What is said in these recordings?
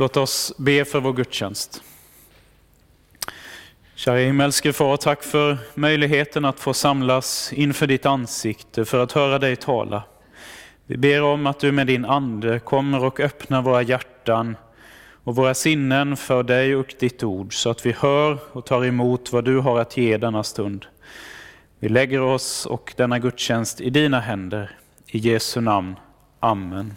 Låt oss be för vår gudstjänst. Kära himmelske Far, tack för möjligheten att få samlas inför ditt ansikte för att höra dig tala. Vi ber om att du med din Ande kommer och öppnar våra hjärtan och våra sinnen för dig och ditt ord så att vi hör och tar emot vad du har att ge denna stund. Vi lägger oss och denna gudstjänst i dina händer. I Jesu namn. Amen.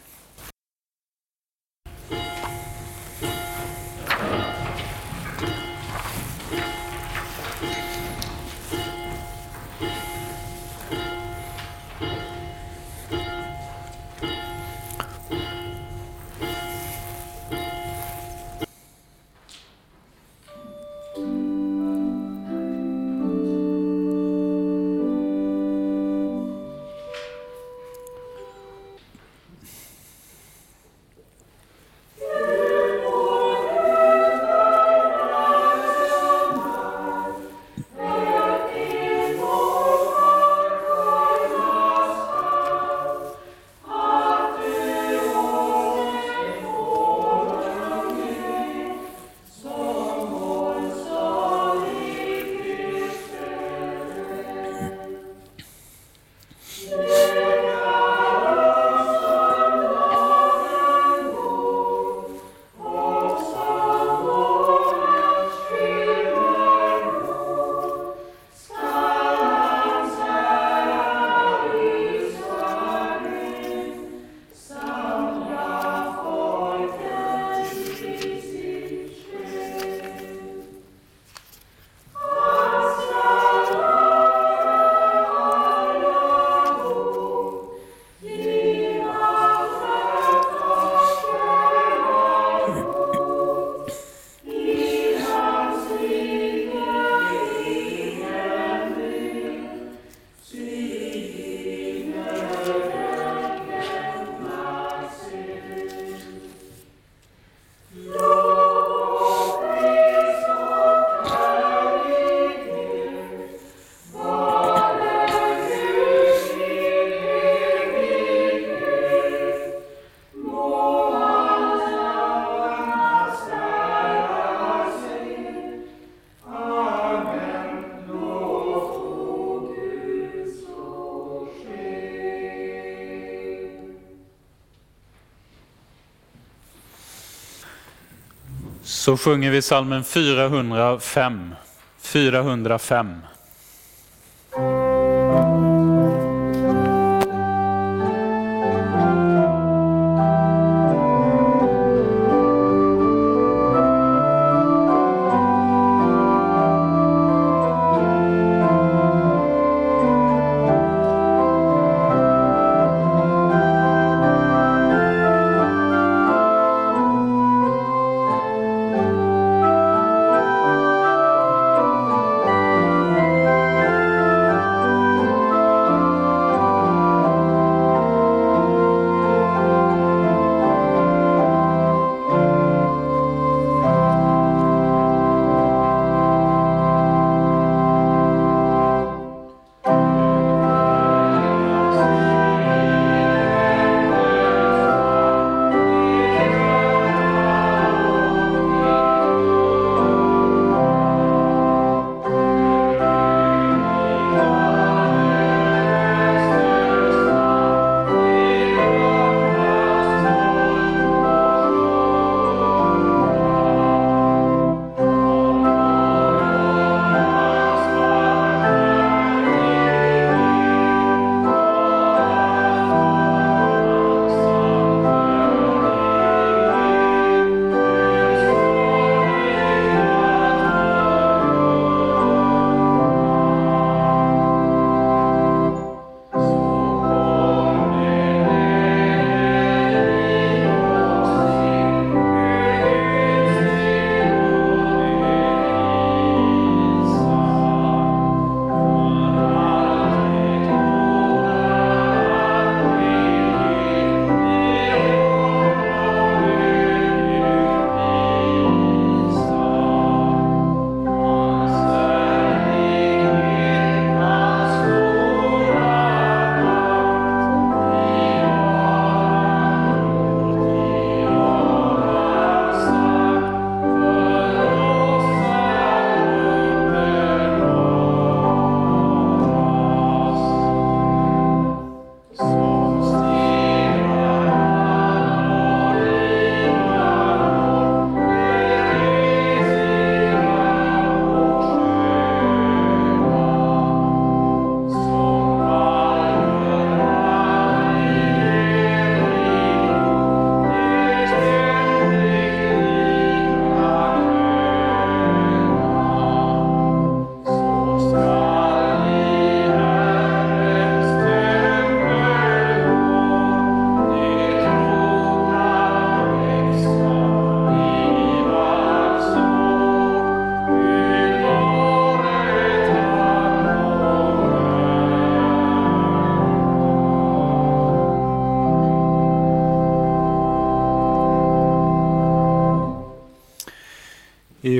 Så sjunger vi salmen 405. 405.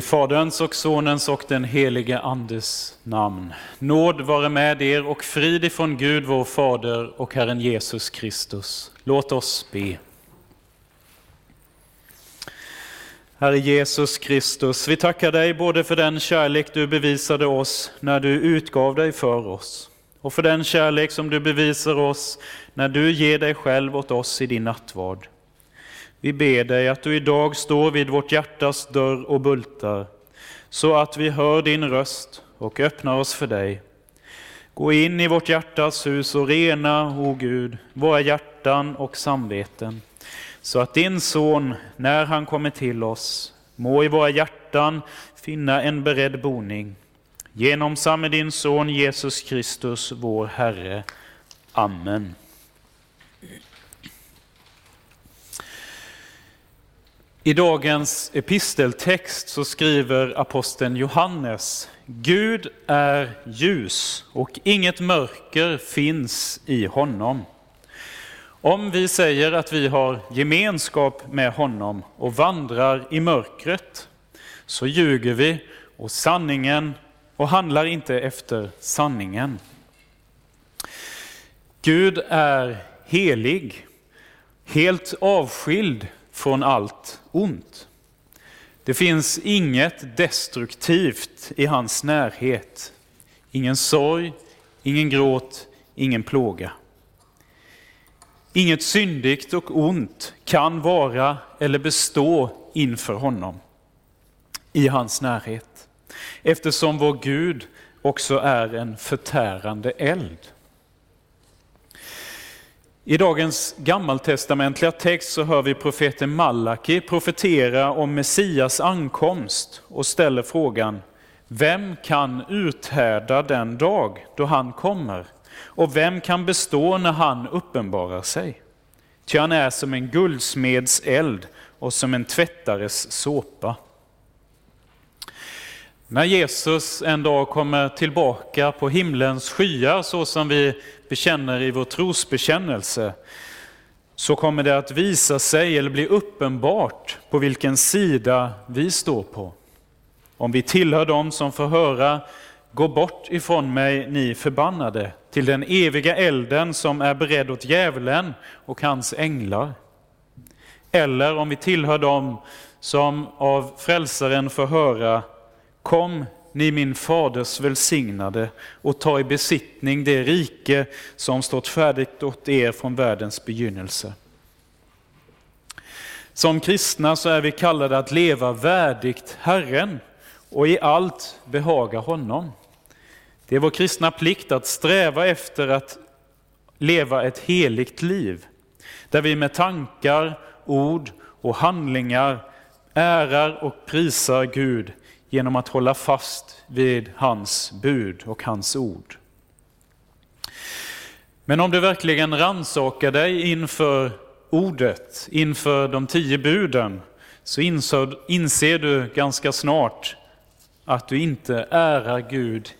Faderns och Sonens och den helige Andes namn. Nåd vare med er och frid ifrån Gud vår Fader och Herren Jesus Kristus. Låt oss be. Herre Jesus Kristus, vi tackar dig både för den kärlek du bevisade oss när du utgav dig för oss och för den kärlek som du bevisar oss när du ger dig själv åt oss i din nattvard. Vi ber dig att du idag står vid vårt hjärtas dörr och bultar, så att vi hör din röst och öppnar oss för dig. Gå in i vårt hjärtas hus och rena, o Gud, våra hjärtan och samveten, så att din son, när han kommer till oss, må i våra hjärtan finna en beredd boning. Genom samme din son Jesus Kristus, vår Herre. Amen. I dagens episteltext så skriver aposteln Johannes Gud är ljus och inget mörker finns i honom. Om vi säger att vi har gemenskap med honom och vandrar i mörkret så ljuger vi och sanningen och handlar inte efter sanningen. Gud är helig, helt avskild från allt ont. Det finns inget destruktivt i hans närhet. Ingen sorg, ingen gråt, ingen plåga. Inget syndigt och ont kan vara eller bestå inför honom i hans närhet. Eftersom vår Gud också är en förtärande eld. I dagens gammaltestamentliga text så hör vi profeten Malaki profetera om Messias ankomst och ställer frågan Vem kan uthärda den dag då han kommer? Och vem kan bestå när han uppenbarar sig? Ty han är som en guldsmeds eld och som en tvättares såpa. När Jesus en dag kommer tillbaka på himlens skyar så som vi bekänner i vår trosbekännelse så kommer det att visa sig eller bli uppenbart på vilken sida vi står på. Om vi tillhör dem som får höra Gå bort ifrån mig, ni förbannade, till den eviga elden som är beredd åt djävulen och hans änglar. Eller om vi tillhör dem som av frälsaren får höra Kom, ni min faders välsignade, och ta i besittning det rike som stått färdigt åt er från världens begynnelse. Som kristna så är vi kallade att leva värdigt Herren och i allt behaga honom. Det är vår kristna plikt att sträva efter att leva ett heligt liv, där vi med tankar, ord och handlingar ärar och prisar Gud genom att hålla fast vid hans bud och hans ord. Men om du verkligen rannsakar dig inför ordet, inför de tio buden, så inser du ganska snart att du inte ärar Gud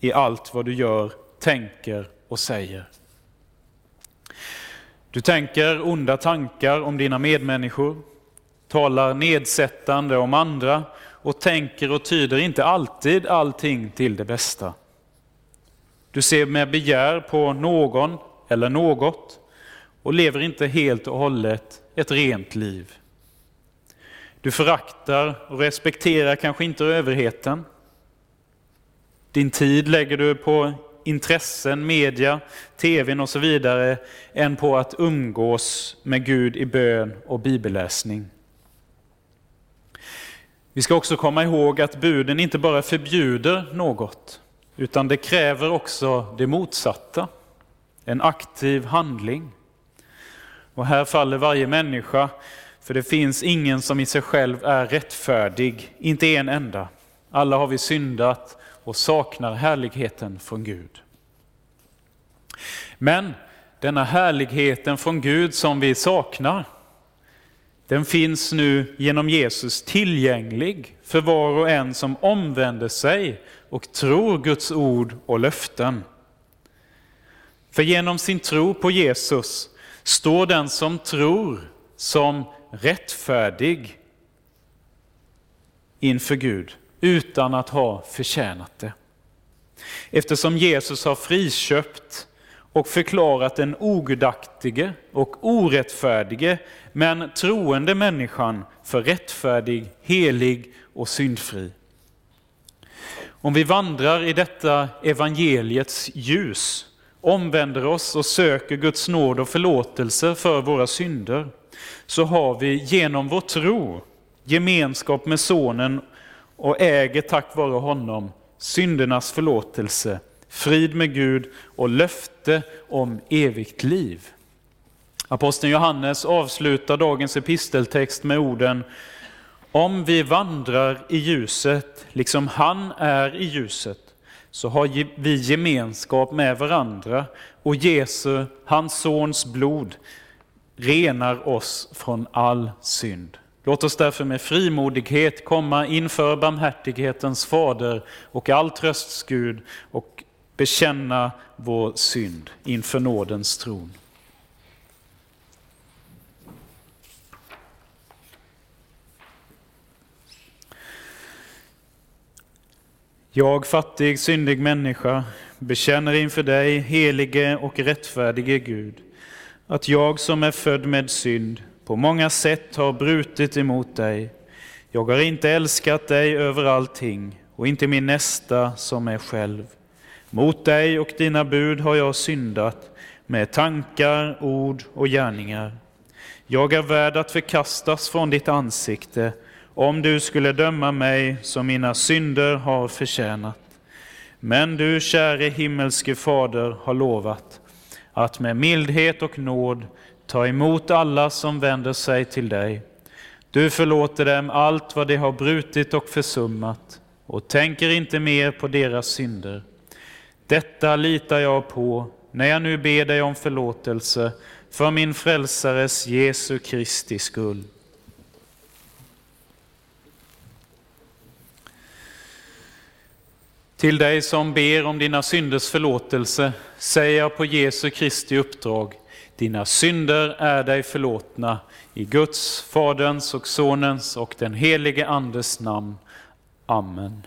i allt vad du gör, tänker och säger. Du tänker onda tankar om dina medmänniskor, talar nedsättande om andra och tänker och tyder inte alltid allting till det bästa. Du ser med begär på någon eller något och lever inte helt och hållet ett rent liv. Du föraktar och respekterar kanske inte överheten. Din tid lägger du på intressen, media, tvn och så vidare än på att umgås med Gud i bön och bibelläsning. Vi ska också komma ihåg att buden inte bara förbjuder något, utan det kräver också det motsatta, en aktiv handling. Och här faller varje människa, för det finns ingen som i sig själv är rättfärdig, inte en enda. Alla har vi syndat och saknar härligheten från Gud. Men denna härligheten från Gud som vi saknar, den finns nu genom Jesus tillgänglig för var och en som omvänder sig och tror Guds ord och löften. För genom sin tro på Jesus står den som tror som rättfärdig inför Gud utan att ha förtjänat det. Eftersom Jesus har friköpt och förklarat den ogudaktige och orättfärdige men troende människan för rättfärdig, helig och syndfri. Om vi vandrar i detta evangeliets ljus, omvänder oss och söker Guds nåd och förlåtelse för våra synder, så har vi genom vår tro gemenskap med Sonen och äger tack vare honom syndernas förlåtelse, frid med Gud och löfte om evigt liv. Aposteln Johannes avslutar dagens episteltext med orden Om vi vandrar i ljuset, liksom han är i ljuset, så har vi gemenskap med varandra och Jesu, hans sons blod, renar oss från all synd. Låt oss därför med frimodighet komma inför barmhärtighetens fader och all trösts Gud och bekänna vår synd inför nådens tron. Jag, fattig, syndig människa, bekänner inför dig, helige och rättfärdige Gud, att jag som är född med synd på många sätt har brutit emot dig. Jag har inte älskat dig över allting och inte min nästa som är själv. Mot dig och dina bud har jag syndat med tankar, ord och gärningar. Jag är värd att förkastas från ditt ansikte om du skulle döma mig som mina synder har förtjänat. Men du, käre himmelske Fader, har lovat att med mildhet och nåd ta emot alla som vänder sig till dig. Du förlåter dem allt vad de har brutit och försummat och tänker inte mer på deras synder. Detta litar jag på när jag nu ber dig om förlåtelse för min frälsares Jesu Kristi skull. Till dig som ber om dina synders förlåtelse säger jag på Jesu Kristi uppdrag, dina synder är dig förlåtna i Guds, Faderns och Sonens och den helige Andes namn. Amen.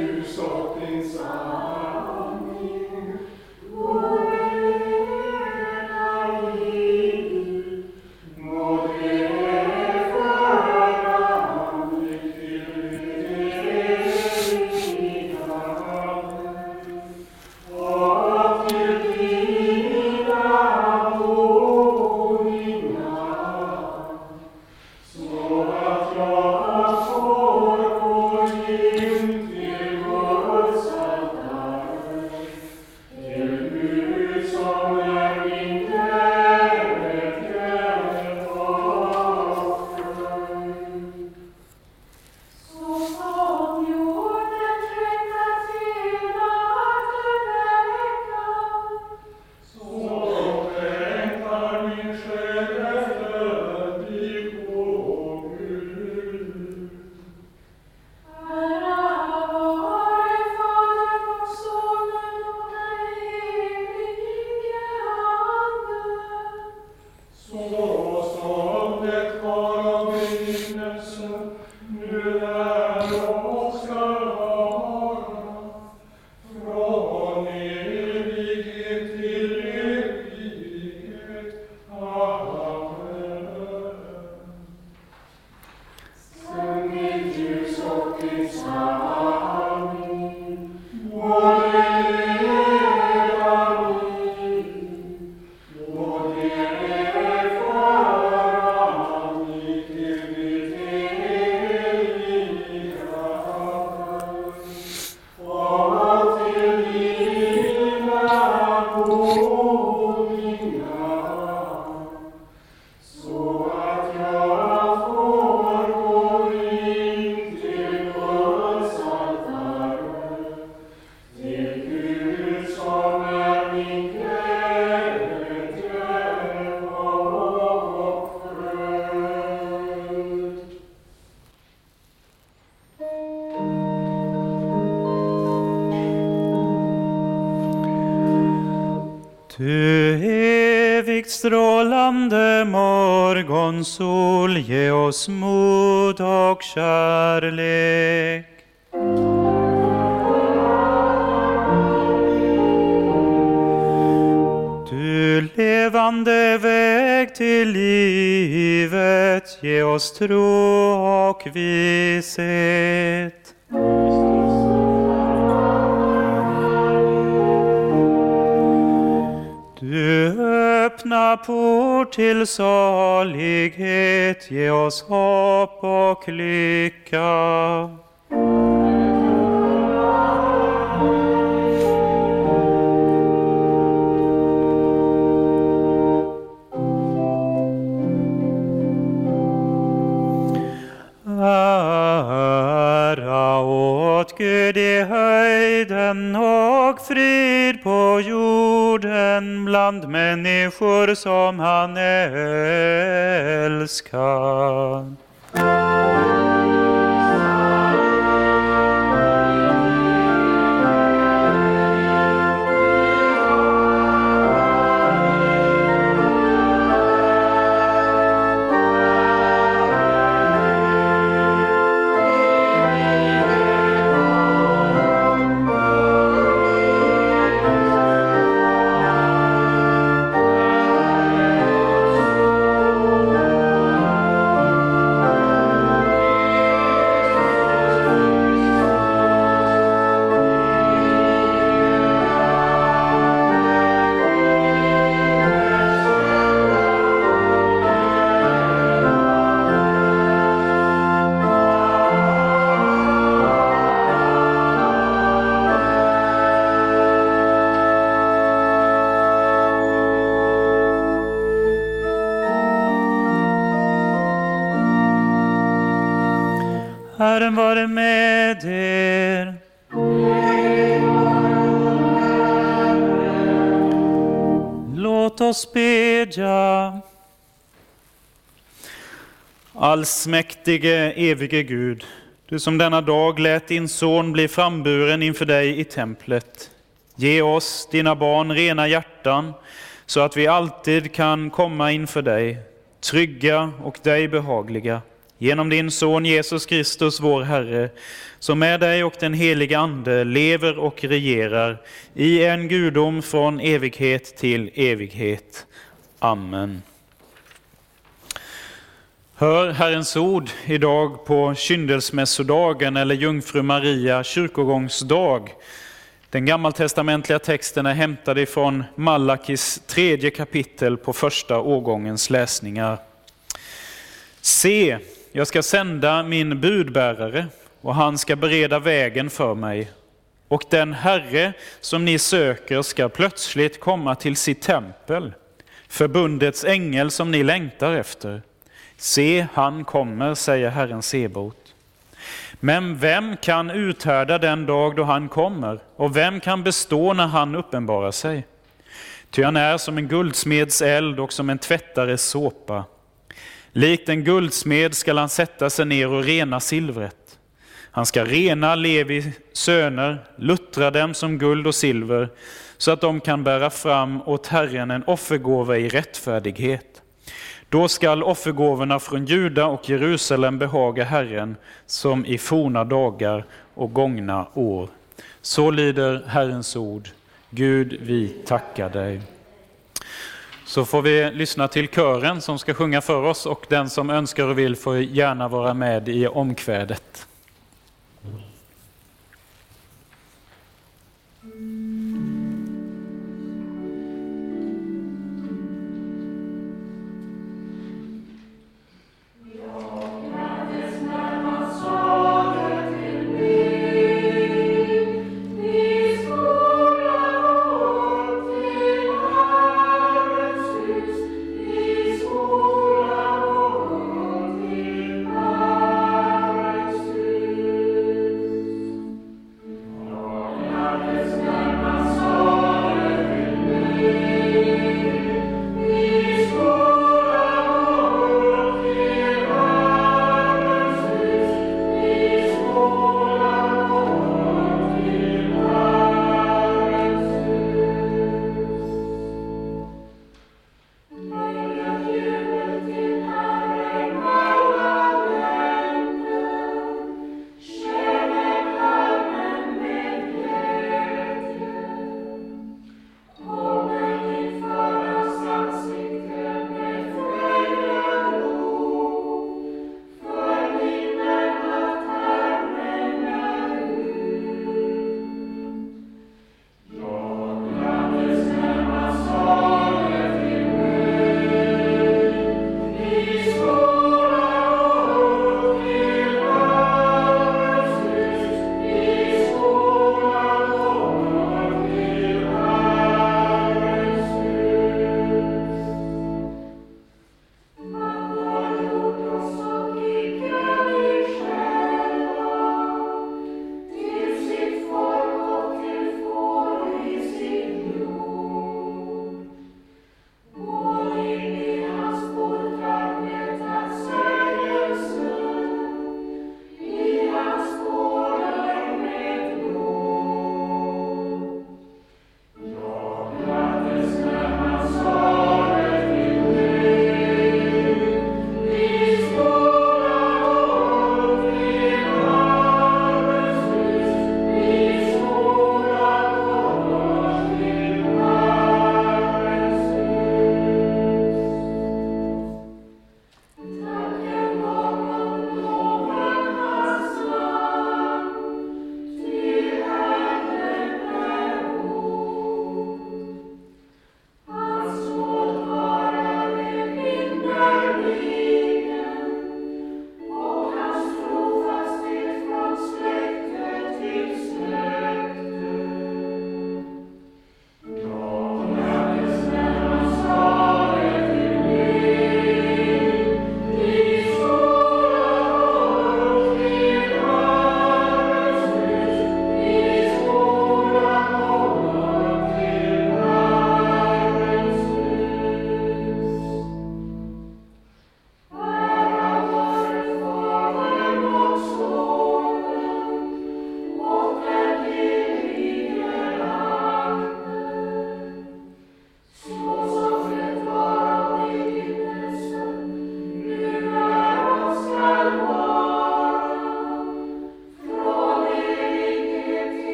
Tro och vishet. öppna port till salighet, ge oss hopp och lycka. Som han älskar. Allsmäktige, evige Gud, du som denna dag lät din son bli framburen inför dig i templet. Ge oss, dina barn, rena hjärtan, så att vi alltid kan komma inför dig, trygga och dig behagliga genom din son Jesus Kristus, vår Herre, som med dig och den helige Ande lever och regerar i en gudom från evighet till evighet. Amen. Hör Herrens ord idag på kyndelsmässodagen eller Jungfru Maria kyrkogångsdag. Den gammaltestamentliga texten är hämtad ifrån Malakis tredje kapitel på första årgångens läsningar. Se, jag ska sända min budbärare och han ska bereda vägen för mig. Och den Herre som ni söker ska plötsligt komma till sitt tempel, förbundets ängel som ni längtar efter. Se, han kommer, säger Herren Sebot. Men vem kan uthärda den dag då han kommer, och vem kan bestå när han uppenbarar sig? Ty han är som en guldsmeds eld och som en tvättares såpa. Likt en guldsmed skall han sätta sig ner och rena silvret. Han ska rena Levi söner, luttra dem som guld och silver, så att de kan bära fram åt Herren en offergåva i rättfärdighet. Då skall offergåvorna från Juda och Jerusalem behaga Herren, som i forna dagar och gångna år. Så lyder Herrens ord. Gud, vi tackar dig. Så får vi lyssna till kören som ska sjunga för oss och den som önskar och vill får gärna vara med i omkvädet.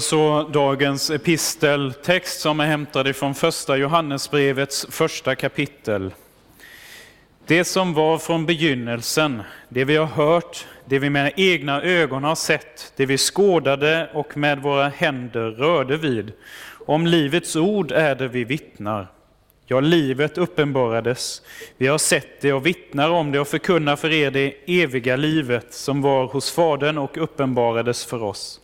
Så dagens episteltext som är hämtad ifrån första Johannesbrevets första kapitel. Det som var från begynnelsen, det vi har hört, det vi med egna ögon har sett, det vi skådade och med våra händer rörde vid. Om livets ord är det vi vittnar. Ja, livet uppenbarades. Vi har sett det och vittnar om det och förkunnar för er det eviga livet som var hos Fadern och uppenbarades för oss.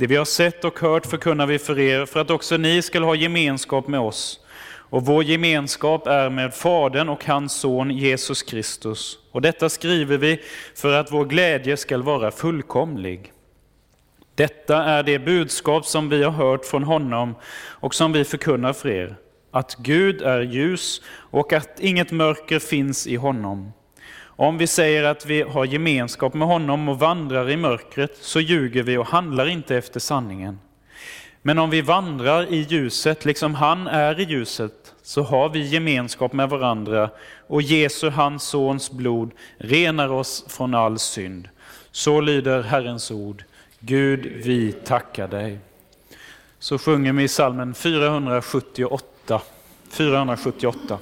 Det vi har sett och hört förkunnar vi för er, för att också ni skall ha gemenskap med oss. Och vår gemenskap är med Fadern och hans son Jesus Kristus. Och detta skriver vi för att vår glädje skall vara fullkomlig. Detta är det budskap som vi har hört från honom och som vi förkunnar för er, att Gud är ljus och att inget mörker finns i honom. Om vi säger att vi har gemenskap med honom och vandrar i mörkret, så ljuger vi och handlar inte efter sanningen. Men om vi vandrar i ljuset, liksom han är i ljuset, så har vi gemenskap med varandra och Jesu, hans sons blod, renar oss från all synd. Så lyder Herrens ord. Gud, vi tackar dig. Så sjunger vi i salmen 478. 478.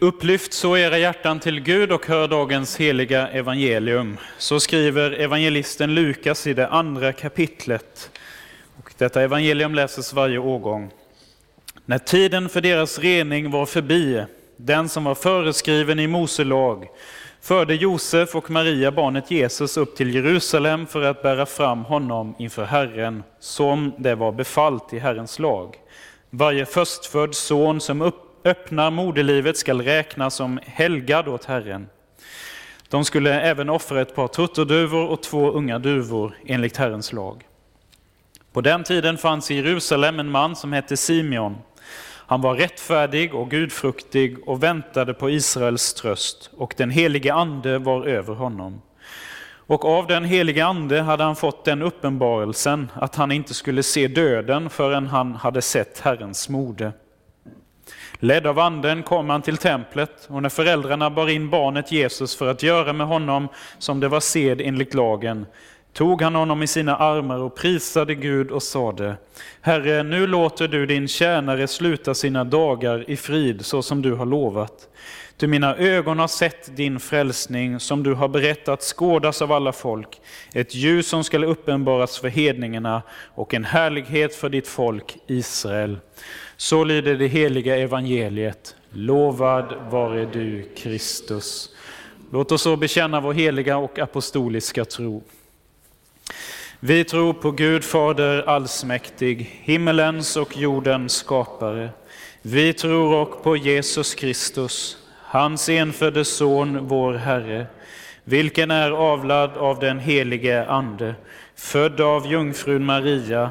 Upplyft så era hjärtan till Gud och hör dagens heliga evangelium. Så skriver evangelisten Lukas i det andra kapitlet. Och detta evangelium läses varje årgång. När tiden för deras rening var förbi, den som var föreskriven i Mose lag, förde Josef och Maria barnet Jesus upp till Jerusalem för att bära fram honom inför Herren, som det var befallt i Herrens lag. Varje förstfödd son som upp öppnar moderlivet skall räknas som helgad åt Herren. De skulle även offra ett par turturduvor och två unga duvor enligt Herrens lag. På den tiden fanns i Jerusalem en man som hette Simeon. Han var rättfärdig och gudfruktig och väntade på Israels tröst, och den helige ande var över honom. Och av den helige ande hade han fått den uppenbarelsen att han inte skulle se döden förrän han hade sett Herrens mode. Ledd av anden kom han till templet, och när föräldrarna bar in barnet Jesus för att göra med honom som det var sed enligt lagen, tog han honom i sina armar och prisade Gud och sade, Herre, nu låter du din tjänare sluta sina dagar i frid så som du har lovat. Ty mina ögon har sett din frälsning som du har berättat skådas av alla folk, ett ljus som skall uppenbaras för hedningarna och en härlighet för ditt folk Israel. Så lyder det heliga evangeliet. Lovad vare du, Kristus. Låt oss så bekänna vår heliga och apostoliska tro. Vi tror på Gud Fader allsmäktig, himmelens och jordens skapare. Vi tror också på Jesus Kristus, hans enfödde Son, vår Herre, vilken är avlad av den helige Ande, född av jungfrun Maria,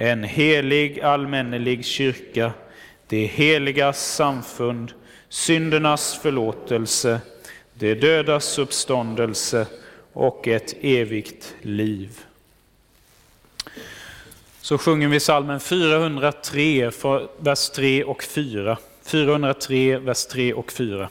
en helig allmännelig kyrka, det heligas samfund, syndernas förlåtelse, det dödas uppståndelse och ett evigt liv. Så sjunger vi salmen 403, vers 3 och 4. 403, vers 3 och 4.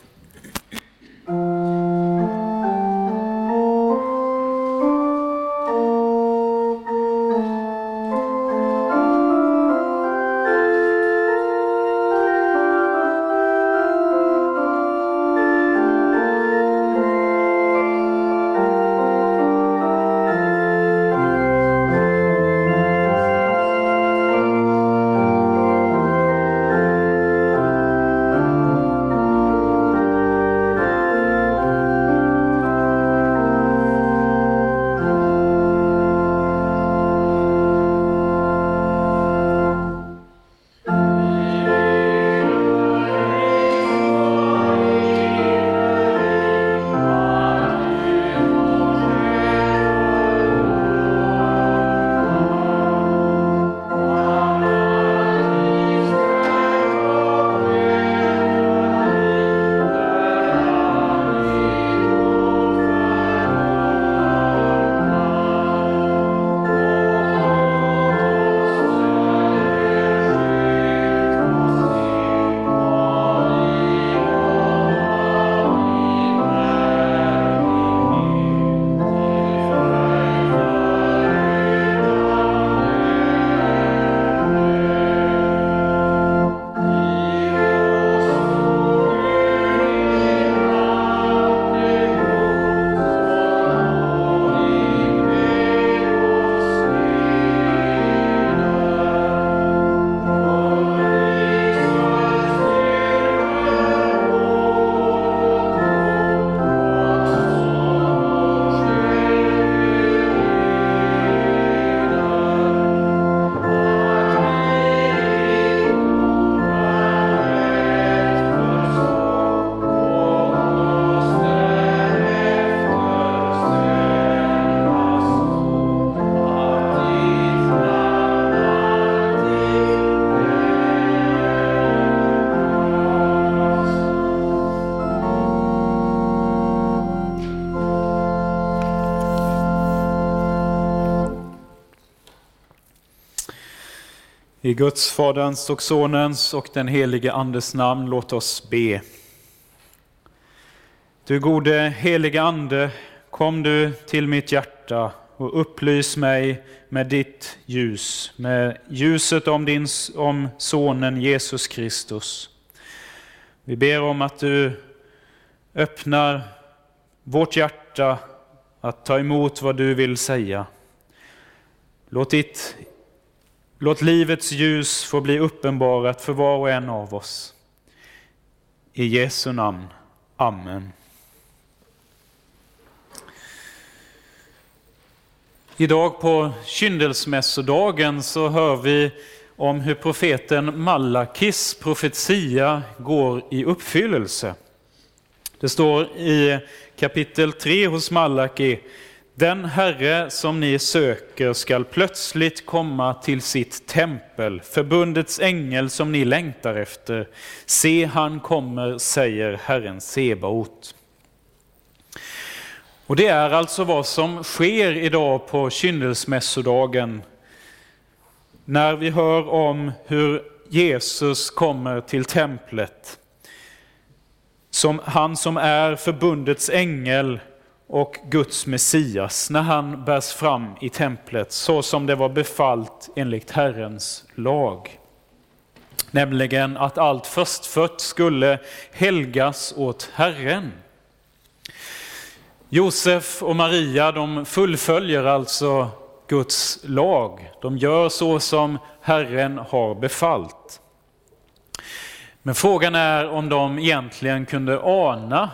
I Guds, Faderns och Sonens och den helige Andes namn, låt oss be. Du gode helige Ande, kom du till mitt hjärta och upplys mig med ditt ljus, med ljuset om, din, om Sonen Jesus Kristus. Vi ber om att du öppnar vårt hjärta att ta emot vad du vill säga. Låt, ditt, låt livets ljus få bli uppenbarat för var och en av oss. I Jesu namn. Amen. Idag på kyndelsmässodagen så hör vi om hur profeten Malakis profetia går i uppfyllelse. Det står i kapitel 3 hos Malaki, den Herre som ni söker skall plötsligt komma till sitt tempel, förbundets ängel som ni längtar efter. Se, han kommer, säger Herren Sebaot. Och det är alltså vad som sker idag på kyndelsmässodagen, när vi hör om hur Jesus kommer till templet. Som han som är förbundets ängel och Guds Messias, när han bärs fram i templet, så som det var befallt enligt Herrens lag. Nämligen att allt förstfött skulle helgas åt Herren. Josef och Maria de fullföljer alltså Guds lag. De gör så som Herren har befallt. Men frågan är om de egentligen kunde ana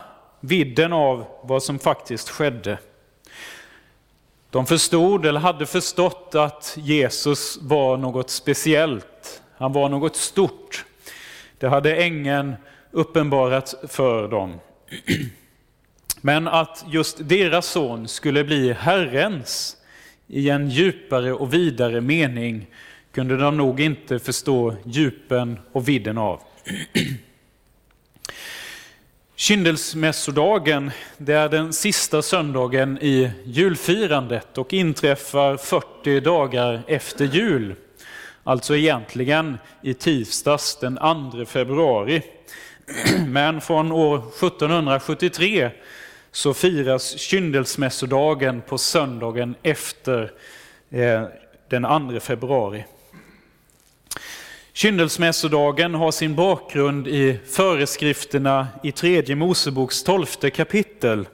vidden av vad som faktiskt skedde. De förstod, eller hade förstått, att Jesus var något speciellt. Han var något stort. Det hade ängeln uppenbarat för dem. Men att just deras son skulle bli Herrens i en djupare och vidare mening kunde de nog inte förstå djupen och vidden av. Kyndelsmässodagen, det är den sista söndagen i julfirandet och inträffar 40 dagar efter jul. Alltså egentligen i tisdags den 2 februari. Men från år 1773 så firas kyndelsmässodagen på söndagen efter eh, den 2 februari. Kyndelsmässodagen har sin bakgrund i föreskrifterna i tredje Moseboks tolfte kapitel,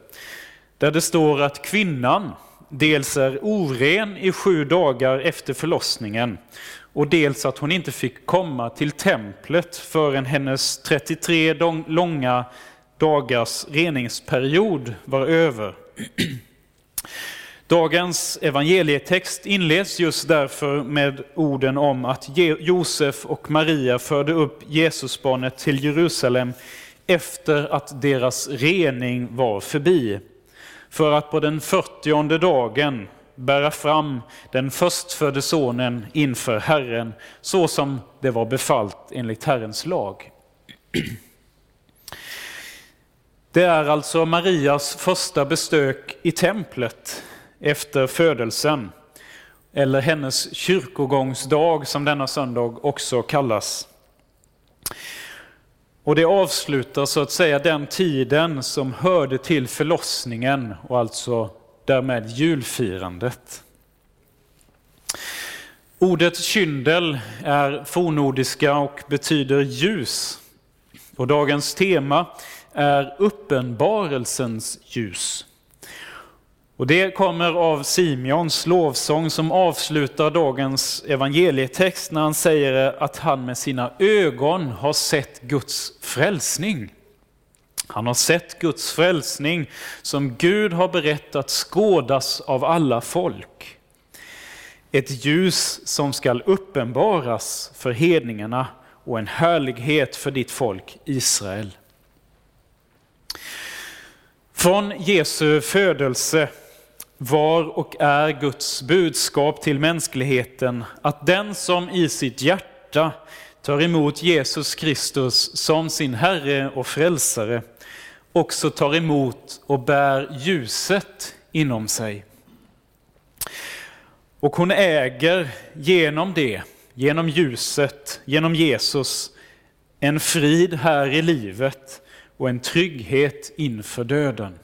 där det står att kvinnan dels är oren i sju dagar efter förlossningen och dels att hon inte fick komma till templet förrän hennes 33 långa dagars reningsperiod var över. Dagens evangelietext inleds just därför med orden om att Josef och Maria förde upp Jesusbarnet till Jerusalem efter att deras rening var förbi, för att på den fyrtionde dagen bära fram den förstfödde sonen inför Herren, så som det var befallt enligt Herrens lag. Det är alltså Marias första besök i templet efter födelsen, eller hennes kyrkogångsdag som denna söndag också kallas. Och det avslutar så att säga den tiden som hörde till förlossningen och alltså därmed julfirandet. Ordet kyndel är fornordiska och betyder ljus. Och dagens tema är uppenbarelsens ljus. Och det kommer av Simeons lovsång som avslutar dagens evangelietext när han säger att han med sina ögon har sett Guds frälsning. Han har sett Guds frälsning som Gud har berättat skådas av alla folk. Ett ljus som skall uppenbaras för hedningarna och en härlighet för ditt folk Israel. Från Jesu födelse var och är Guds budskap till mänskligheten att den som i sitt hjärta tar emot Jesus Kristus som sin Herre och Frälsare också tar emot och bär ljuset inom sig. Och hon äger genom det, genom ljuset, genom Jesus, en frid här i livet och en trygghet inför döden.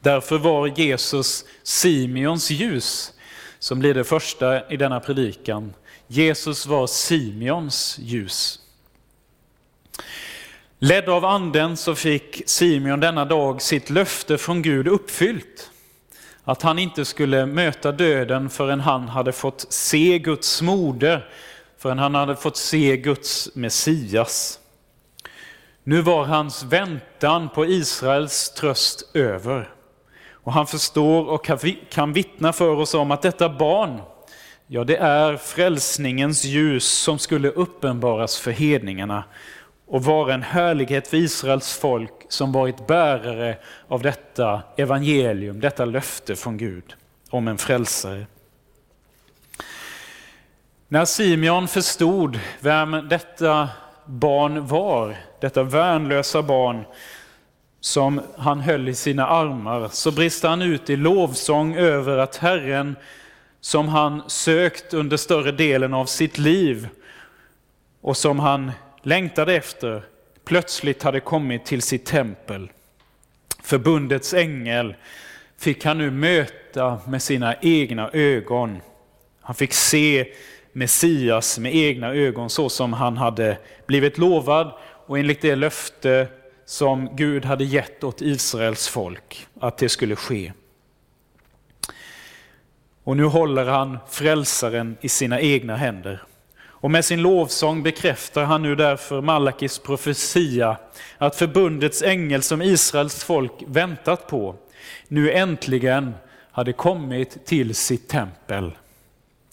Därför var Jesus Simeons ljus, som blir det första i denna predikan. Jesus var Simeons ljus. Ledd av anden så fick Simeon denna dag sitt löfte från Gud uppfyllt. Att han inte skulle möta döden förrän han hade fått se Guds moder, förrän han hade fått se Guds Messias. Nu var hans väntan på Israels tröst över. Och han förstår och kan vittna för oss om att detta barn, ja det är frälsningens ljus som skulle uppenbaras för hedningarna och vara en härlighet för Israels folk som varit bärare av detta evangelium, detta löfte från Gud om en frälsare. När Simeon förstod vem detta barn var, detta värnlösa barn som han höll i sina armar, så brister han ut i lovsång över att Herren, som han sökt under större delen av sitt liv och som han längtade efter, plötsligt hade kommit till sitt tempel. Förbundets ängel fick han nu möta med sina egna ögon. Han fick se Messias med egna ögon så som han hade blivit lovad och enligt det löfte som Gud hade gett åt Israels folk att det skulle ske. Och nu håller han frälsaren i sina egna händer. Och med sin lovsång bekräftar han nu därför Malakis profetia att förbundets ängel som Israels folk väntat på nu äntligen hade kommit till sitt tempel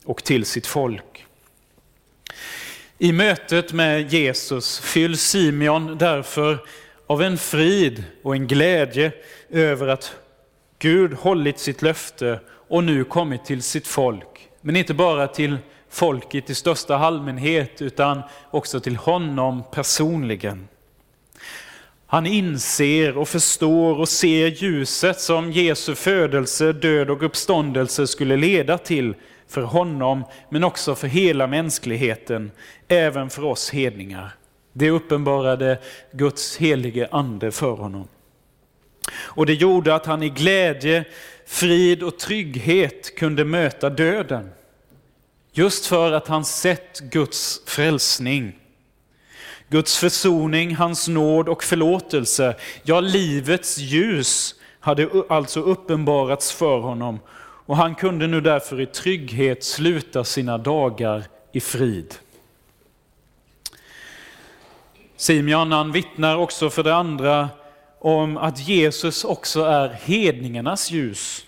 och till sitt folk. I mötet med Jesus fylls Simeon därför av en frid och en glädje över att Gud hållit sitt löfte och nu kommit till sitt folk. Men inte bara till folket i största allmänhet utan också till honom personligen. Han inser och förstår och ser ljuset som Jesu födelse, död och uppståndelse skulle leda till för honom men också för hela mänskligheten, även för oss hedningar. Det uppenbarade Guds helige ande för honom. Och det gjorde att han i glädje, frid och trygghet kunde möta döden. Just för att han sett Guds frälsning. Guds försoning, hans nåd och förlåtelse, ja livets ljus hade alltså uppenbarats för honom och han kunde nu därför i trygghet sluta sina dagar i frid. Simeon han vittnar också för det andra om att Jesus också är hedningarnas ljus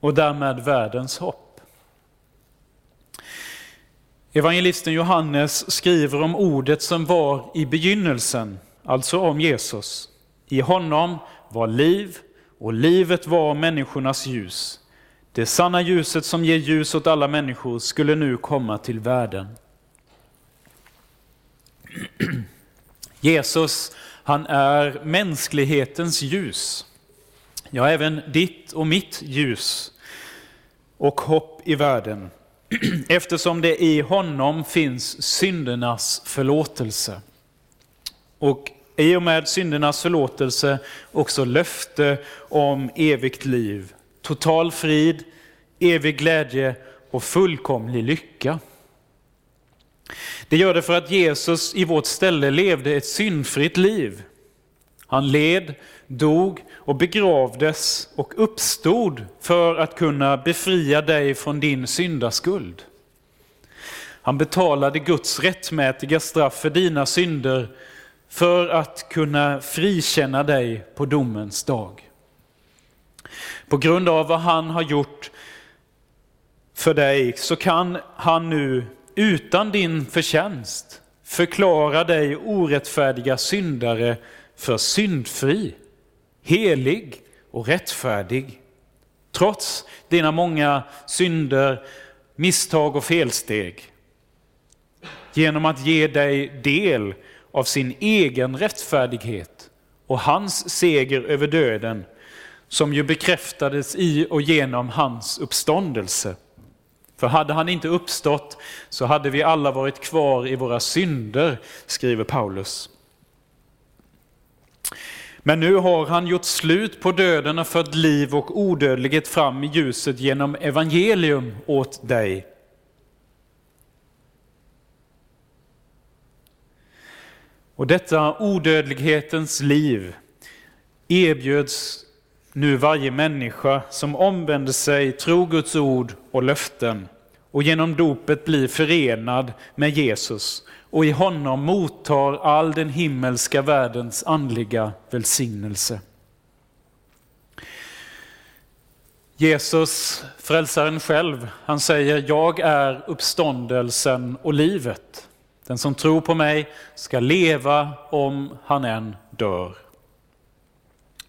och därmed världens hopp. Evangelisten Johannes skriver om ordet som var i begynnelsen, alltså om Jesus. I honom var liv och livet var människornas ljus. Det sanna ljuset som ger ljus åt alla människor skulle nu komma till världen. Jesus, han är mänsklighetens ljus. Ja, även ditt och mitt ljus och hopp i världen. Eftersom det i honom finns syndernas förlåtelse. Och i och med syndernas förlåtelse också löfte om evigt liv, total frid, evig glädje och fullkomlig lycka. Det gör det för att Jesus i vårt ställe levde ett syndfritt liv. Han led, dog och begravdes och uppstod för att kunna befria dig från din syndaskuld. Han betalade Guds rättmätiga straff för dina synder för att kunna frikänna dig på domens dag. På grund av vad han har gjort för dig så kan han nu utan din förtjänst förklara dig orättfärdiga syndare för syndfri, helig och rättfärdig. Trots dina många synder, misstag och felsteg. Genom att ge dig del av sin egen rättfärdighet och hans seger över döden som ju bekräftades i och genom hans uppståndelse. För hade han inte uppstått så hade vi alla varit kvar i våra synder, skriver Paulus. Men nu har han gjort slut på döden och fört liv och odödlighet fram i ljuset genom evangelium åt dig. Och detta odödlighetens liv erbjöds nu varje människa som omvänder sig, tror Guds ord och löften och genom dopet blir förenad med Jesus och i honom mottar all den himmelska världens andliga välsignelse. Jesus, frälsaren själv, han säger jag är uppståndelsen och livet. Den som tror på mig ska leva om han än dör.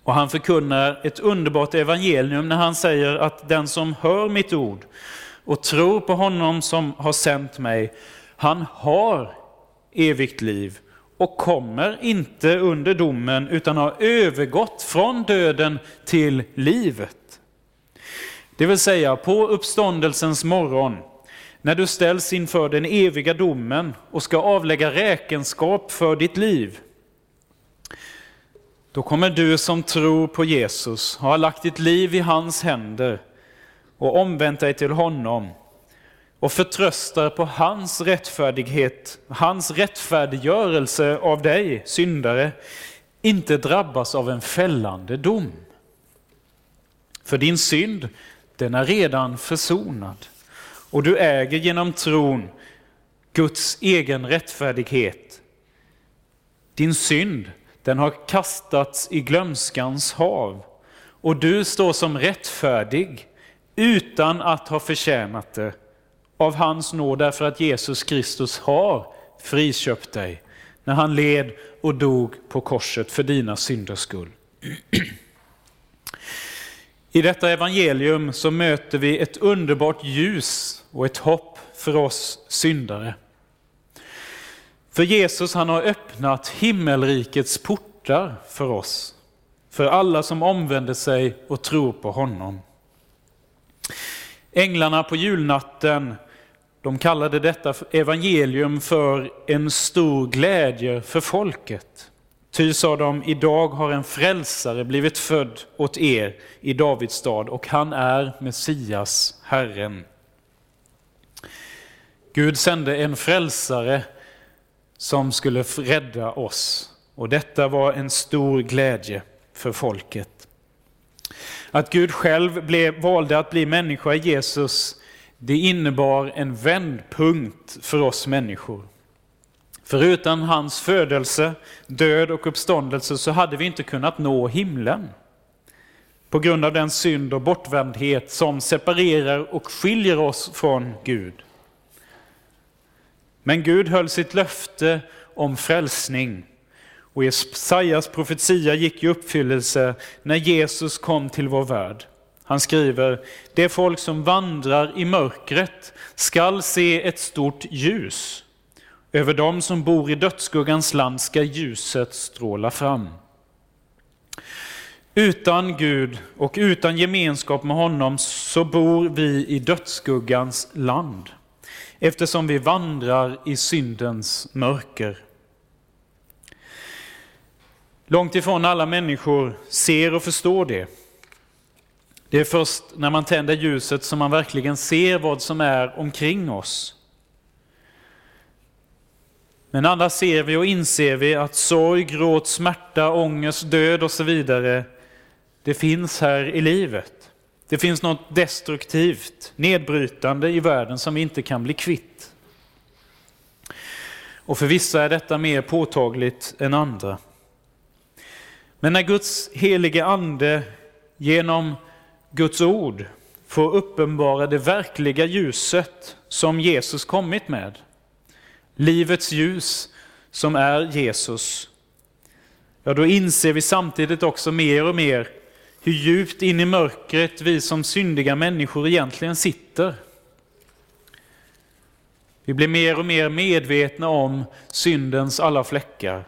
Och han förkunnar ett underbart evangelium när han säger att den som hör mitt ord och tror på honom som har sänt mig, han har evigt liv och kommer inte under domen utan har övergått från döden till livet. Det vill säga på uppståndelsens morgon, när du ställs inför den eviga domen och ska avlägga räkenskap för ditt liv. Då kommer du som tror på Jesus, har lagt ditt liv i hans händer och omvänt dig till honom och förtröstar på hans rättfärdighet, hans rättfärdiggörelse av dig, syndare, inte drabbas av en fällande dom. För din synd, den är redan försonad och du äger genom tron Guds egen rättfärdighet. Din synd, den har kastats i glömskans hav och du står som rättfärdig utan att ha förtjänat det av hans nåd därför att Jesus Kristus har friköpt dig när han led och dog på korset för dina synders skull. I detta evangelium så möter vi ett underbart ljus och ett hopp för oss syndare. För Jesus han har öppnat himmelrikets portar för oss, för alla som omvänder sig och tror på honom. Änglarna på julnatten de kallade detta evangelium för en stor glädje för folket. Ty sa de, idag har en frälsare blivit född åt er i Davids stad och han är Messias, Herren. Gud sände en frälsare som skulle rädda oss och detta var en stor glädje för folket. Att Gud själv blev, valde att bli människa i Jesus det innebar en vändpunkt för oss människor. För utan hans födelse, död och uppståndelse så hade vi inte kunnat nå himlen. På grund av den synd och bortvändhet som separerar och skiljer oss från Gud. Men Gud höll sitt löfte om frälsning. Och Jesajas profetia gick i uppfyllelse när Jesus kom till vår värld. Han skriver, det folk som vandrar i mörkret skall se ett stort ljus. Över dem som bor i dödsskuggans land ska ljuset stråla fram. Utan Gud och utan gemenskap med honom så bor vi i dödsskuggans land, eftersom vi vandrar i syndens mörker. Långt ifrån alla människor ser och förstår det. Det är först när man tänder ljuset som man verkligen ser vad som är omkring oss. Men annars ser vi och inser vi att sorg, gråt, smärta, ångest, död och så vidare, det finns här i livet. Det finns något destruktivt, nedbrytande i världen som vi inte kan bli kvitt. Och för vissa är detta mer påtagligt än andra. Men när Guds helige ande genom Guds ord får uppenbara det verkliga ljuset som Jesus kommit med. Livets ljus som är Jesus. Ja, då inser vi samtidigt också mer och mer hur djupt in i mörkret vi som syndiga människor egentligen sitter. Vi blir mer och mer medvetna om syndens alla fläckar.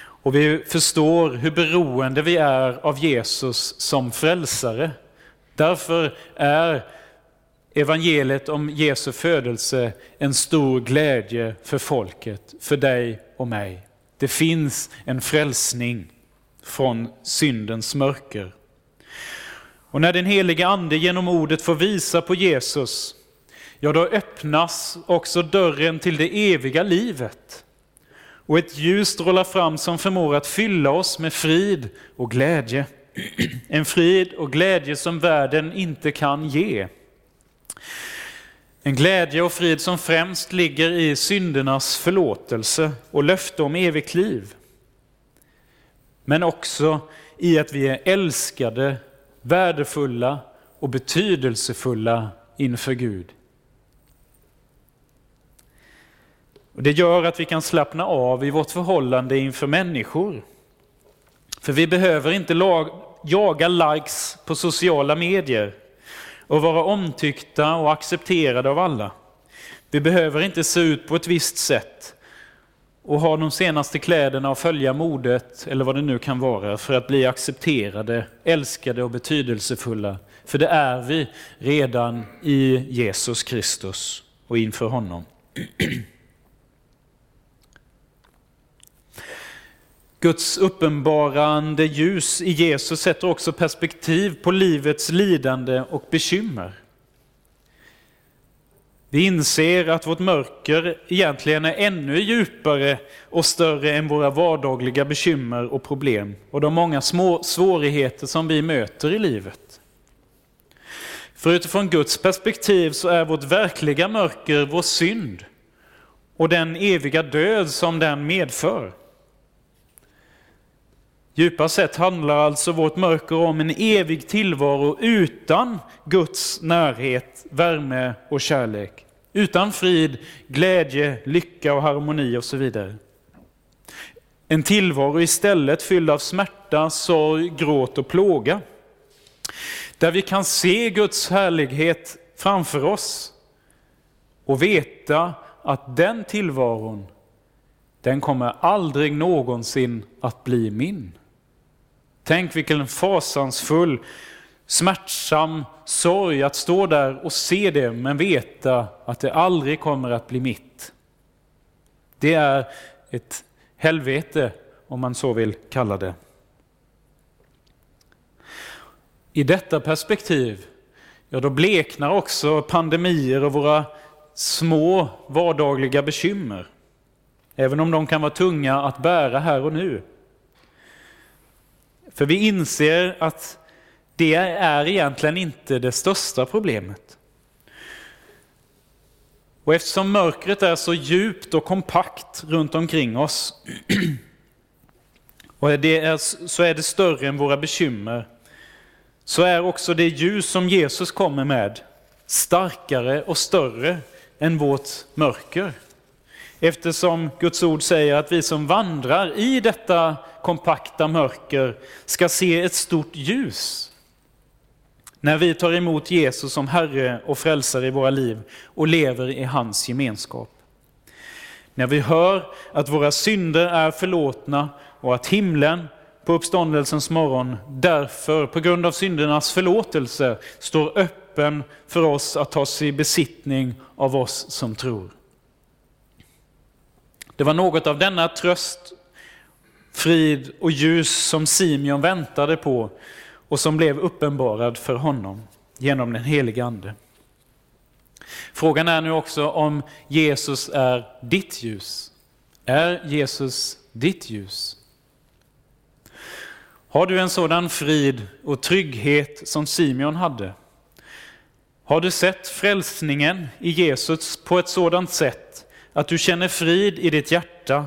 Och vi förstår hur beroende vi är av Jesus som frälsare. Därför är evangeliet om Jesu födelse en stor glädje för folket, för dig och mig. Det finns en frälsning från syndens mörker. Och när den helige Ande genom ordet får visa på Jesus, ja då öppnas också dörren till det eviga livet. Och ett ljus strålar fram som förmår att fylla oss med frid och glädje. En frid och glädje som världen inte kan ge. En glädje och frid som främst ligger i syndernas förlåtelse och löfte om evigt liv. Men också i att vi är älskade, värdefulla och betydelsefulla inför Gud. Och det gör att vi kan slappna av i vårt förhållande inför människor. För vi behöver inte jaga likes på sociala medier och vara omtyckta och accepterade av alla. Vi behöver inte se ut på ett visst sätt och ha de senaste kläderna och följa modet eller vad det nu kan vara för att bli accepterade, älskade och betydelsefulla. För det är vi redan i Jesus Kristus och inför honom. Guds uppenbarande ljus i Jesus sätter också perspektiv på livets lidande och bekymmer. Vi inser att vårt mörker egentligen är ännu djupare och större än våra vardagliga bekymmer och problem och de många små svårigheter som vi möter i livet. För utifrån Guds perspektiv så är vårt verkliga mörker vår synd och den eviga död som den medför. Djupast sett handlar alltså vårt mörker om en evig tillvaro utan Guds närhet, värme och kärlek. Utan frid, glädje, lycka och harmoni och så vidare. En tillvaro istället fylld av smärta, sorg, gråt och plåga. Där vi kan se Guds härlighet framför oss och veta att den tillvaron, den kommer aldrig någonsin att bli min. Tänk vilken fasansfull, smärtsam sorg att stå där och se det men veta att det aldrig kommer att bli mitt. Det är ett helvete om man så vill kalla det. I detta perspektiv, ja då bleknar också pandemier och våra små vardagliga bekymmer. Även om de kan vara tunga att bära här och nu. För vi inser att det är egentligen inte det största problemet. Och eftersom mörkret är så djupt och kompakt runt omkring oss och det är, så är det större än våra bekymmer, så är också det ljus som Jesus kommer med starkare och större än vårt mörker. Eftersom Guds ord säger att vi som vandrar i detta kompakta mörker ska se ett stort ljus. När vi tar emot Jesus som Herre och Frälsare i våra liv och lever i hans gemenskap. När vi hör att våra synder är förlåtna och att himlen på uppståndelsens morgon därför, på grund av syndernas förlåtelse, står öppen för oss att ta sig i besittning av oss som tror. Det var något av denna tröst, frid och ljus som Simeon väntade på och som blev uppenbarad för honom genom den helige Ande. Frågan är nu också om Jesus är ditt ljus. Är Jesus ditt ljus? Har du en sådan frid och trygghet som Simeon hade? Har du sett frälsningen i Jesus på ett sådant sätt att du känner frid i ditt hjärta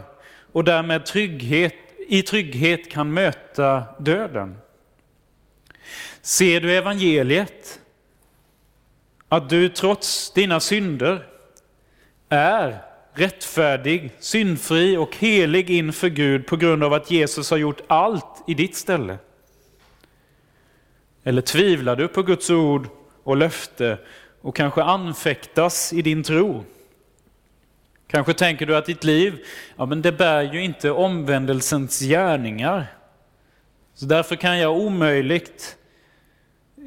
och därmed trygghet, i trygghet kan möta döden? Ser du evangeliet? Att du trots dina synder är rättfärdig, syndfri och helig inför Gud på grund av att Jesus har gjort allt i ditt ställe? Eller tvivlar du på Guds ord och löfte och kanske anfäktas i din tro? Kanske tänker du att ditt liv, ja men det bär ju inte omvändelsens gärningar. Så därför kan jag omöjligt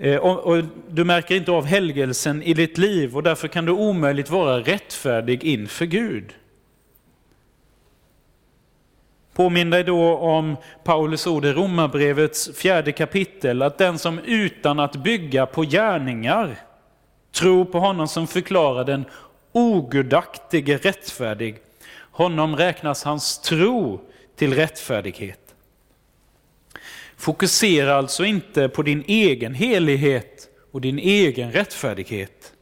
eh, och du märker inte av helgelsen i ditt liv och därför kan du omöjligt vara rättfärdig inför Gud. Påminn dig då om Paulus ord i Romarbrevets fjärde kapitel, att den som utan att bygga på gärningar tror på honom som förklarar den ogudaktige rättfärdig, honom räknas hans tro till rättfärdighet. Fokusera alltså inte på din egen helighet och din egen rättfärdighet.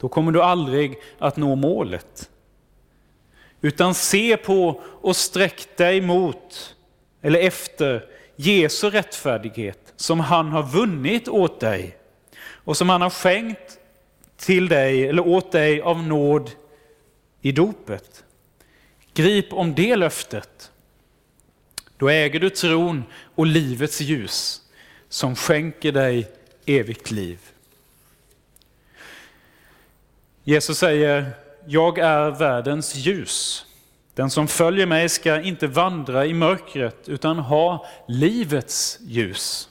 Då kommer du aldrig att nå målet. Utan se på och sträck dig mot, eller efter, Jesu rättfärdighet som han har vunnit åt dig och som han har skänkt till dig, eller åt dig av nåd i dopet. Grip om det löftet då äger du tron och livets ljus som skänker dig evigt liv. Jesus säger, jag är världens ljus. Den som följer mig ska inte vandra i mörkret utan ha livets ljus.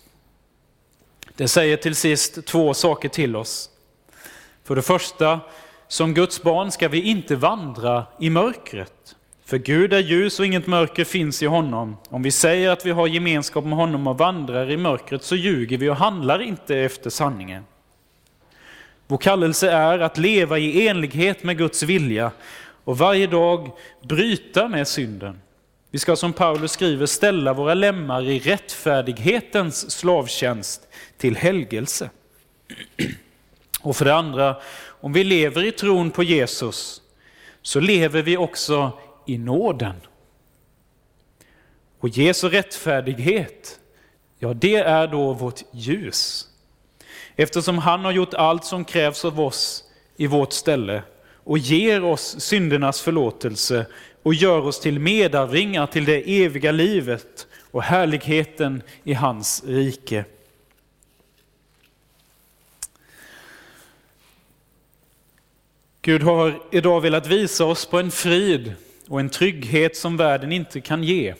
Det säger till sist två saker till oss. För det första, som Guds barn ska vi inte vandra i mörkret. För Gud är ljus och inget mörker finns i honom. Om vi säger att vi har gemenskap med honom och vandrar i mörkret så ljuger vi och handlar inte efter sanningen. Vår kallelse är att leva i enlighet med Guds vilja och varje dag bryta med synden. Vi ska som Paulus skriver ställa våra lemmar i rättfärdighetens slavtjänst till helgelse. Och för det andra, om vi lever i tron på Jesus så lever vi också i nåden. Och Jesu rättfärdighet, ja det är då vårt ljus. Eftersom han har gjort allt som krävs av oss i vårt ställe och ger oss syndernas förlåtelse och gör oss till medarvingar till det eviga livet och härligheten i hans rike. Gud har idag velat visa oss på en frid och en trygghet som världen inte kan ge.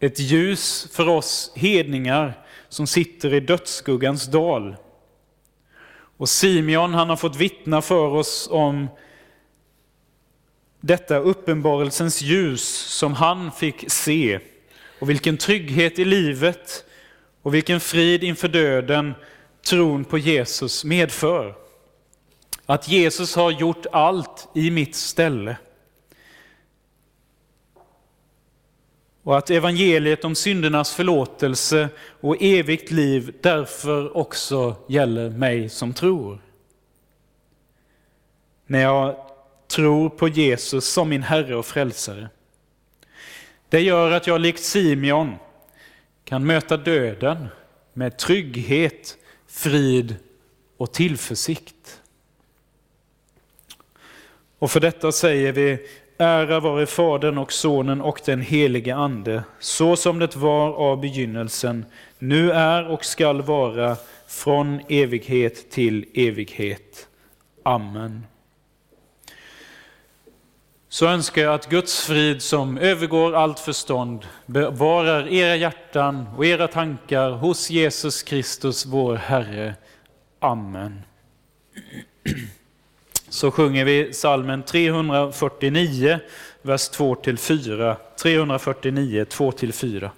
Ett ljus för oss hedningar som sitter i dödsskuggans dal. Och Simeon han har fått vittna för oss om detta uppenbarelsens ljus som han fick se och vilken trygghet i livet och vilken frid inför döden tron på Jesus medför. Att Jesus har gjort allt i mitt ställe. och att evangeliet om syndernas förlåtelse och evigt liv därför också gäller mig som tror. När jag tror på Jesus som min Herre och Frälsare. Det gör att jag likt Simeon kan möta döden med trygghet, frid och tillförsikt. Och för detta säger vi Ära vare Fadern och Sonen och den helige Ande, så som det var av begynnelsen, nu är och skall vara, från evighet till evighet. Amen. Så önskar jag att Guds frid som övergår allt förstånd bevarar era hjärtan och era tankar hos Jesus Kristus, vår Herre. Amen så sjunger vi salmen 349, vers 2-4. 349, 2-4.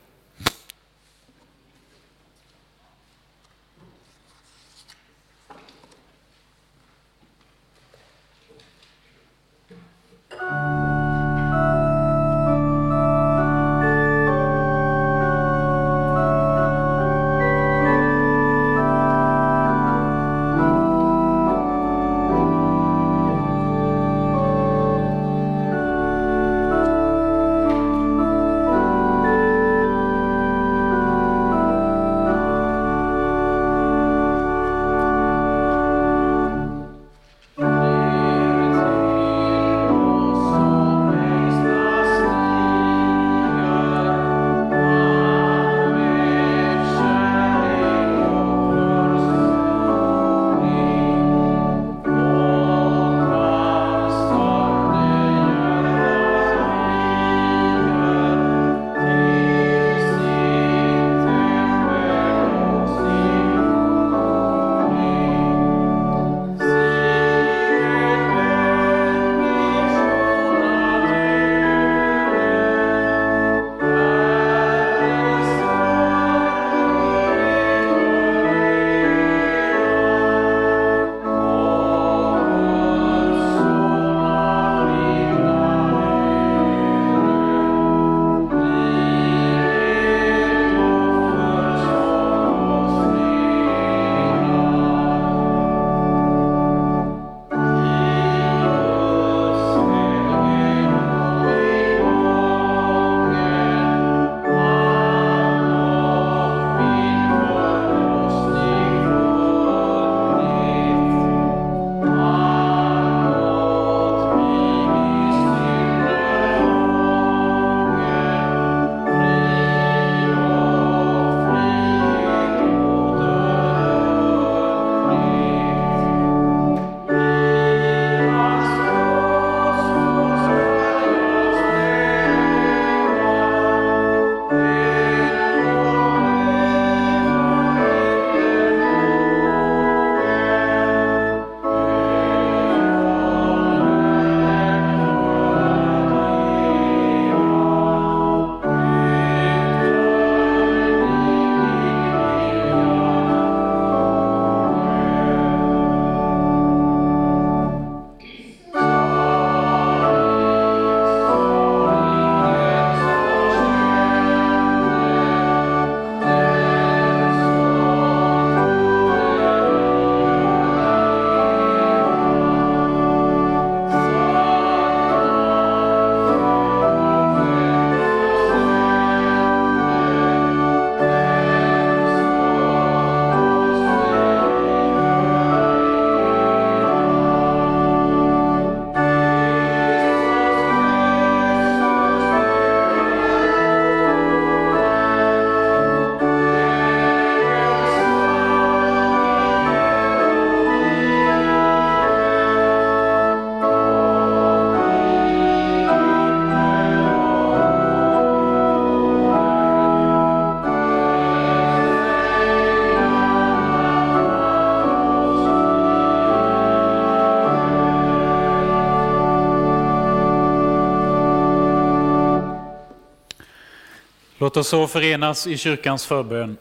Låt oss så förenas i kyrkans förbön.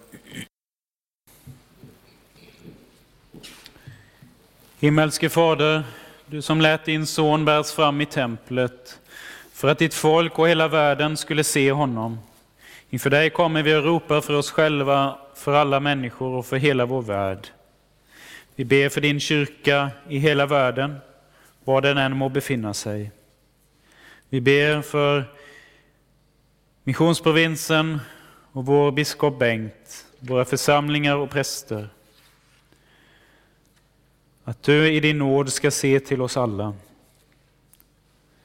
Himmelske Fader, du som lät din son bäras fram i templet för att ditt folk och hela världen skulle se honom. Inför dig kommer vi att ropa för oss själva, för alla människor och för hela vår värld. Vi ber för din kyrka i hela världen, var den än må befinna sig. Vi ber för missionsprovinsen och vår biskop Bengt, våra församlingar och präster. Att du i din nåd ska se till oss alla.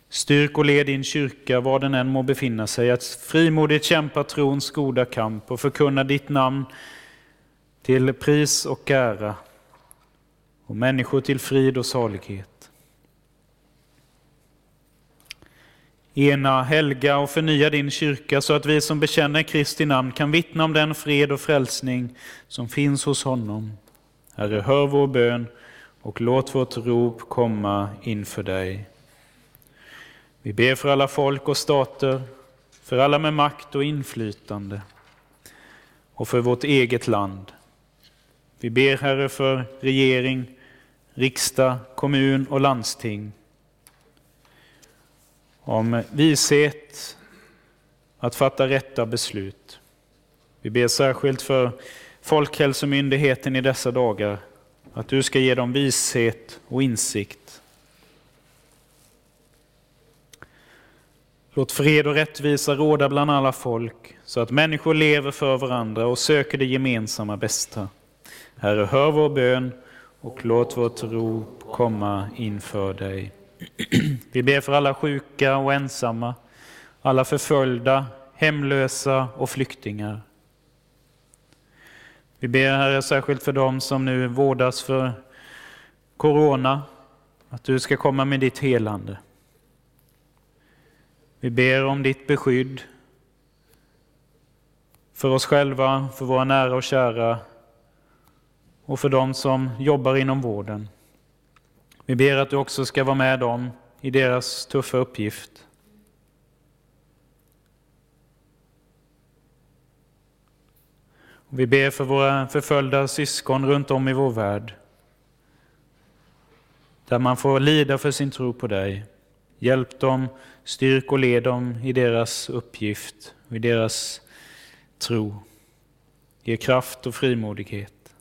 Styrk och led din kyrka, var den än må befinna sig, att frimodigt kämpa trons goda kamp och förkunna ditt namn till pris och ära och människor till frid och salighet. Ena, helga och förnya din kyrka så att vi som bekänner Kristi namn kan vittna om den fred och frälsning som finns hos honom. Herre, hör vår bön och låt vårt rop komma inför dig. Vi ber för alla folk och stater, för alla med makt och inflytande och för vårt eget land. Vi ber, Herre, för regering, riksdag, kommun och landsting om vishet att fatta rätta beslut. Vi ber särskilt för Folkhälsomyndigheten i dessa dagar, att du ska ge dem vishet och insikt. Låt fred och rättvisa råda bland alla folk, så att människor lever för varandra och söker det gemensamma bästa. Herre, hör vår bön och låt vårt rop komma inför dig. Vi ber för alla sjuka och ensamma, alla förföljda, hemlösa och flyktingar. Vi ber Herre särskilt för dem som nu vårdas för Corona, att du ska komma med ditt helande. Vi ber om ditt beskydd för oss själva, för våra nära och kära och för dem som jobbar inom vården. Vi ber att du också ska vara med dem i deras tuffa uppgift. Vi ber för våra förföljda syskon runt om i vår värld, där man får lida för sin tro på dig. Hjälp dem, styrk och led dem i deras uppgift och i deras tro. Ge kraft och frimodighet.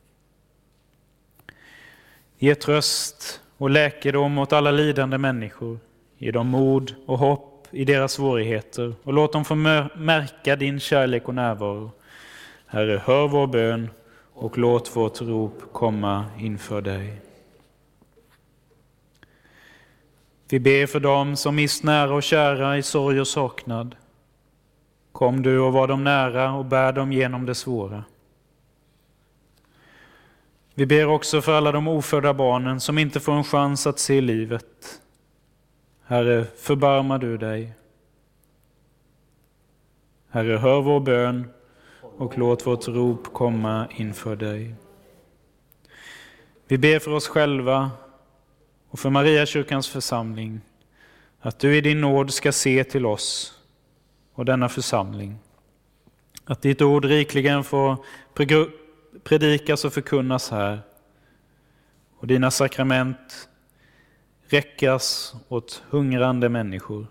Ge tröst och läkedom åt alla lidande människor. Ge dem mod och hopp i deras svårigheter och låt dem få märka din kärlek och närvaro. Herre, hör vår bön och låt vårt rop komma inför dig. Vi ber för dem som mist nära och kära i sorg och saknad. Kom du och var dem nära och bär dem genom det svåra. Vi ber också för alla de ofödda barnen som inte får en chans att se livet. Herre, förbarma du dig. Herre, hör vår bön och låt vårt rop komma inför dig. Vi ber för oss själva och för Mariakyrkans församling, att du i din nåd ska se till oss och denna församling. Att ditt ord rikligen får predikas och förkunnas här och dina sakrament räckas åt hungrande människor.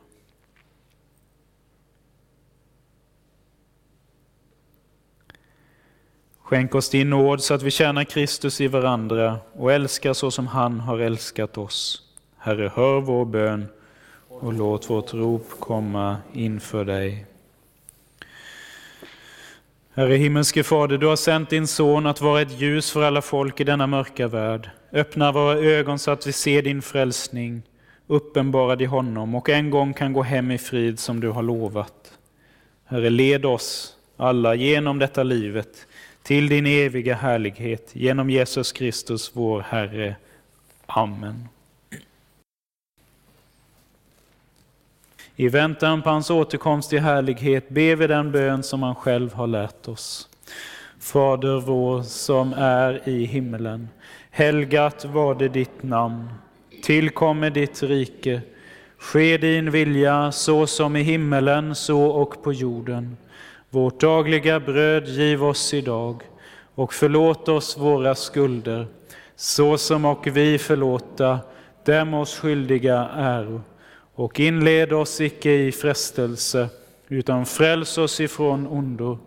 Skänk oss din nåd så att vi tjänar Kristus i varandra och älskar så som han har älskat oss. Herre, hör vår bön och låt vårt rop komma inför dig. Herre himmelske Fader, du har sänt din son att vara ett ljus för alla folk i denna mörka värld. Öppna våra ögon så att vi ser din frälsning, uppenbarad i honom och en gång kan gå hem i frid som du har lovat. Herre, led oss alla genom detta livet till din eviga härlighet genom Jesus Kristus, vår Herre. Amen. I väntan på hans återkomst i härlighet ber vi den bön som han själv har lärt oss. Fader vår som är i himmelen. Helgat var det ditt namn. Tillkommer ditt rike. Ske din vilja så som i himmelen så och på jorden. Vårt dagliga bröd giv oss idag och förlåt oss våra skulder, så som och vi förlåta dem oss skyldiga äro. Och inled oss icke i frestelse, utan fräls oss ifrån ondo.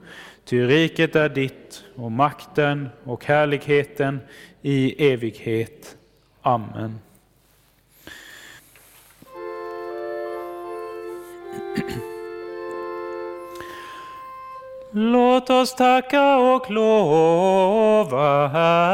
Ty riket är ditt, och makten och härligheten i evighet. Amen. Låt oss tacka och lova Herren.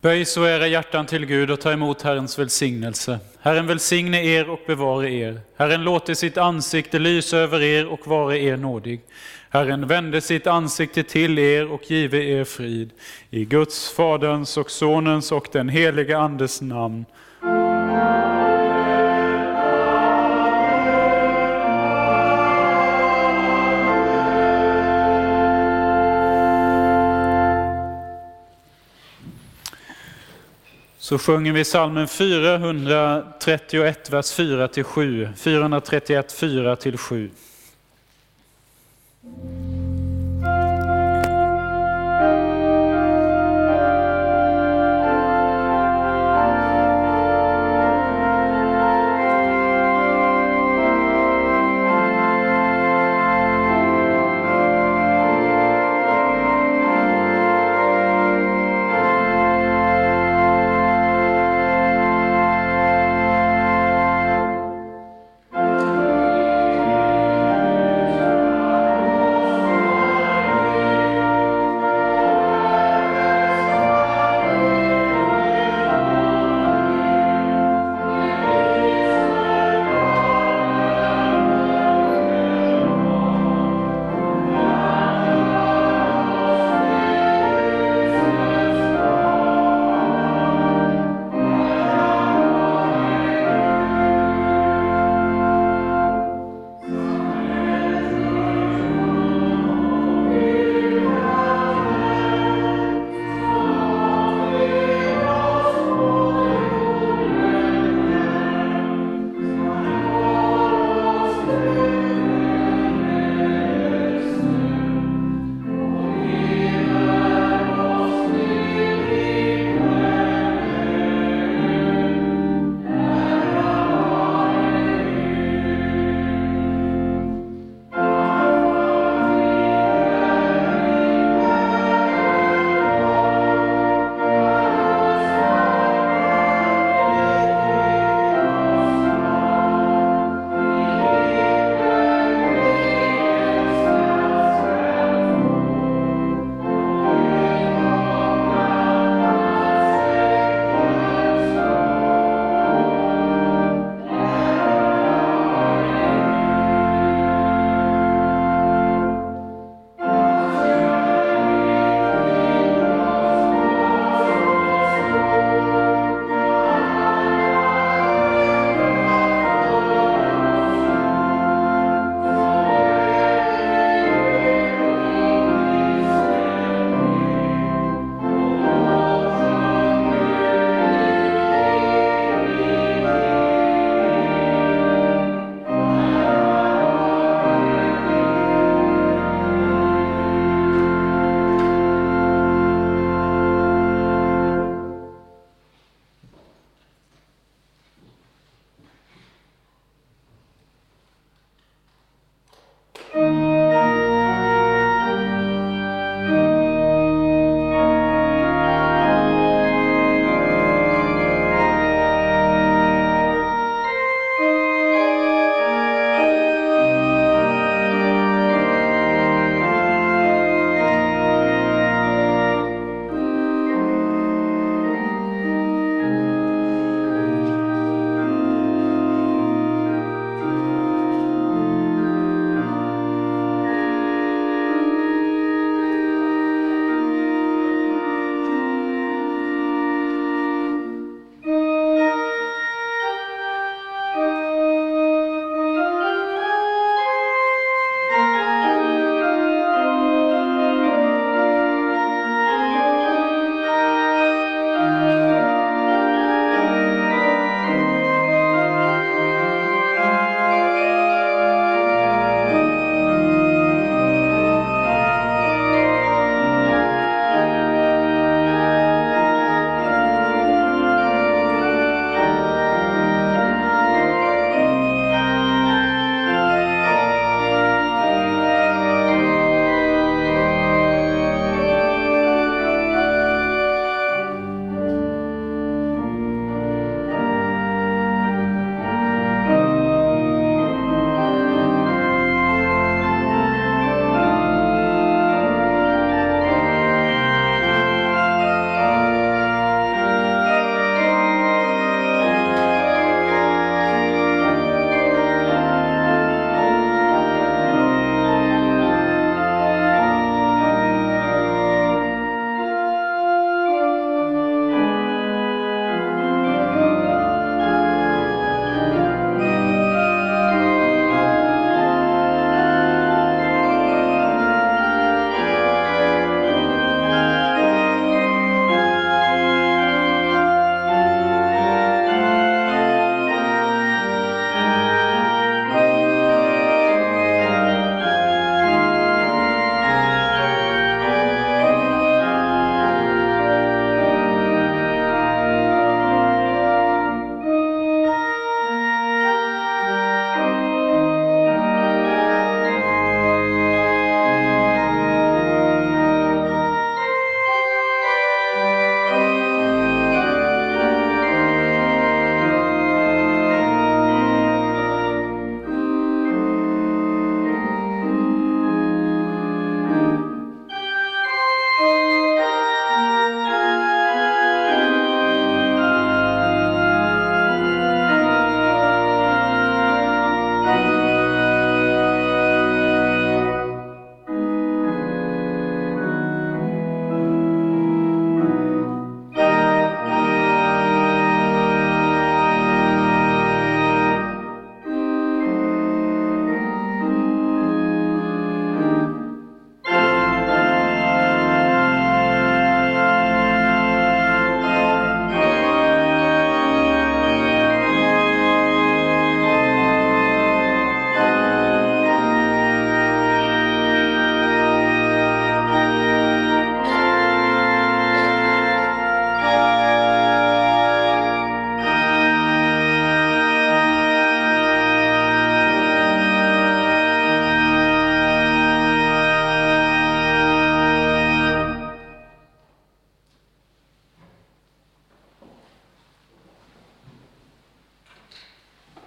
Böj så era hjärtan till Gud och ta emot Herrens välsignelse. Herren välsigne er och bevare er. Herren låter sitt ansikte lysa över er och vare er nådig. Herren vände sitt ansikte till er och give er frid. I Guds, Faderns och Sonens och den helige Andes namn. Så sjunger vi salmen 431, vers 4 7. 431, 4 7.